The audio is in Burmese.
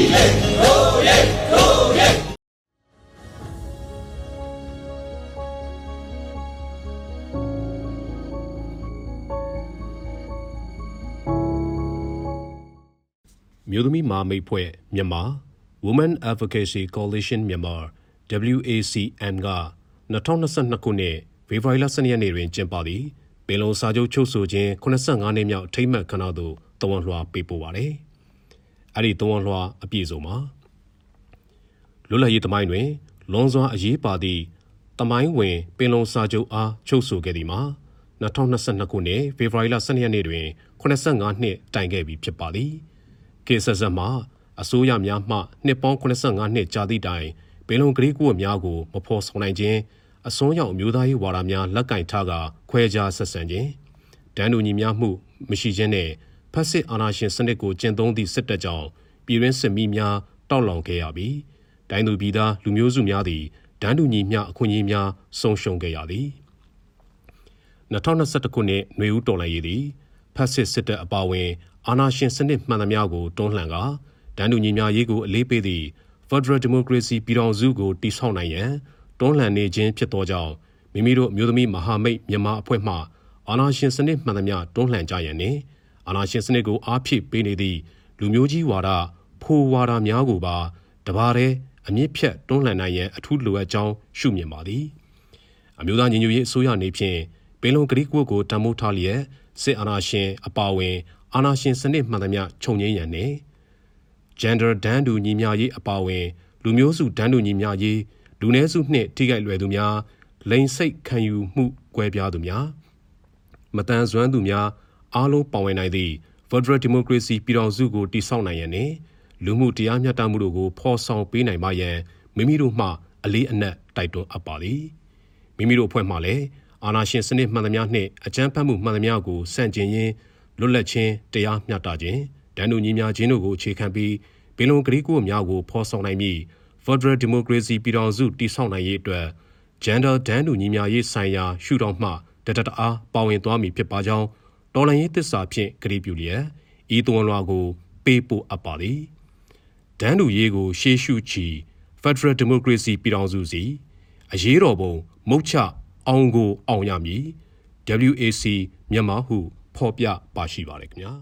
မြို့သမီးမာမိတ်ဖွဲ့မြန်မာ Women Advocacy Coalition မြန်မာ WACM က2022ခုနှစ်ဖေဖော်ဝါရီလ12ရက်နေ့တွင်ကျင်းပသည့်ပင်လုံစာချုပ်ချုပ်ဆိုခြင်း85နှစ်မြောက်အထိမ်းအမှတ်ခမ်းနားသို့တဝန်လွှာပေးပို့ပါတယ်။ အဲ့ဒီတဝန်လွှာအပြည့်စုံမှာလွတ်လပ်ရေးတမိုင်းတွင် လွန်စွာအရေးပါသည့်တမိုင်းဝင်ပင်လုံစာချုပ်အားချုပ်ဆိုခဲ့သည်မှာ2022ခုနှစ်ဖေဖော်ဝါရီလ12ရက်နေ့တွင်85နှစ်တိုင်ခဲ့ပြီဖြစ်ပါသည်။ကေဆက်ဆက်မှအစိုးရများမှနှစ်ပေါင်း85နှစ်ကြာသည့်တိုင်ပင်လုံကလေးကူအများကိုမဖော်ဆောင်နိုင်ခြင်းအစွန်းရောက်အမျိုးသားရေးဝါဒများလက်ကင်ထားကခွဲခြားဆက်ဆံခြင်းဒန်းတူညီများမှုမရှိခြင်းနဲ့ ဖက်စစ်အာဏာရှင်စနစ်ကိုကျင့်သုံးသည့်စစ်တပ်ကြောင့်ပြည်ရင်းစစ်မိများတောက်လောင်ခဲ့ရပြီးတိုင်းသူပြည်သားလူမျိုးစုများသည်ဒန်းတူညီမျှအခွင့်အရေးများဆုံးရှုံးခဲ့ရသည်2021ခုနှစ်ຫນွေဦးတော်လှန်ရေးသည်ဖက်စစ်စစ်တပ်အပါအဝင်အာဏာရှင်စနစ်မှန်သမျှကိုတွန်းလှန်ကာဒန်းတူညီများရေးကိုအလေးပေးသည့် Federal Democracy ပြည်ထောင်စုကိုတည်ဆောက်နိုင်ရန်တွန်းလှန်နေခြင်းဖြစ်သောကြောင့်မိမိတို့အမျိုးသမီးမဟာမိတ်မြန်မာအဖွဲ့မှအာဏာရှင်စနစ်မှန်သမျှတွန်းလှန်ကြရန်နှင့် အာဏာရှင်စနစ်ကိုအားဖြည့်ပေးနေသည့်လူမျိုးကြီးဝါဒဖိုးဝါဒများကိုပါတပါးတဲ့အမြင့်ဖြတ်တွန်းလှန်နိုင်ရန်အထူးလိုအပ်ကြောင်းရှုမြင်ပါသည်အမျိုးသားညီညွတ်ရေးအစိုးရနေဖြင့်ပင်လုံကတိကွကိုတံမိုးထားလျက်စစ်အာဏာရှင်အပါအဝင် အာဏာရှင်စနစ်မှန်သမျှခြုံငင်းရန်နှင့် gender ဒန်းတူညီမျှရေးအပါအဝင် လူမျိုးစုဒန်းတူညီမျှရေးလူနည်းစုနှင့်ထိခိုက်လွယ်သူများလိန်စိတ်ခံယူမှုကွဲပြားသူများမတန်ဆွမ်းသူများ အားလုံးပါဝင်နိုင်သည့် Federal Democracy ပြည်ထောင်စုကိုတည်ဆောက်နိုင်ရန်နှင့်လူမှုတရားမျှတမှုတို့ကိုဖော်ဆောင်ပေးနိုင်မှရန်မိမိတို့မှအလေးအနက်တိုက်တွန်းအပ်ပါသည်မိမိတို့အဖွဲ့မှလည်းအာဏာရှင်စနစ်မှန်သမျှနှင့်အကြမ်းဖက်မှုမှန်သမျှကိုစန့်ကျင်ရင်းလွတ်လပ်ခြင်းတရားမျှတခြင်းဒဏ်တို့ညီများခြင်းတို့ကိုအခြေခံပြီးဘီလုံဂရီကိုများကိုဖော်ဆောင်နိုင်မည် Federal Democracy ပြည်ထောင်စုတည်ဆောက်နိုင်ရေးအတွက် Gender ဒန်းတူညီမျှရေးဆိုင်ရာရှုထောင့်မှတတတအားပါဝင်သွားမည်ဖြစ်ပါကြောင်း တော်လှန်ရေးသစ္စာဖြင့်ကတိပြုလျက်ဤသွန်လွှာကို ပေးပို့အပ်ပါသည်ဒန်းတူရေးကို ရှေးရှုချီ Federal Democracy ပြည်ထောင်စုစီအရေးတော်ပုံမုတ်ချအောင်ကိုအောင်ရမည် WAC မြန်မာဟုဖော်ပြပါရှိပါတယ်ခင်ဗျာ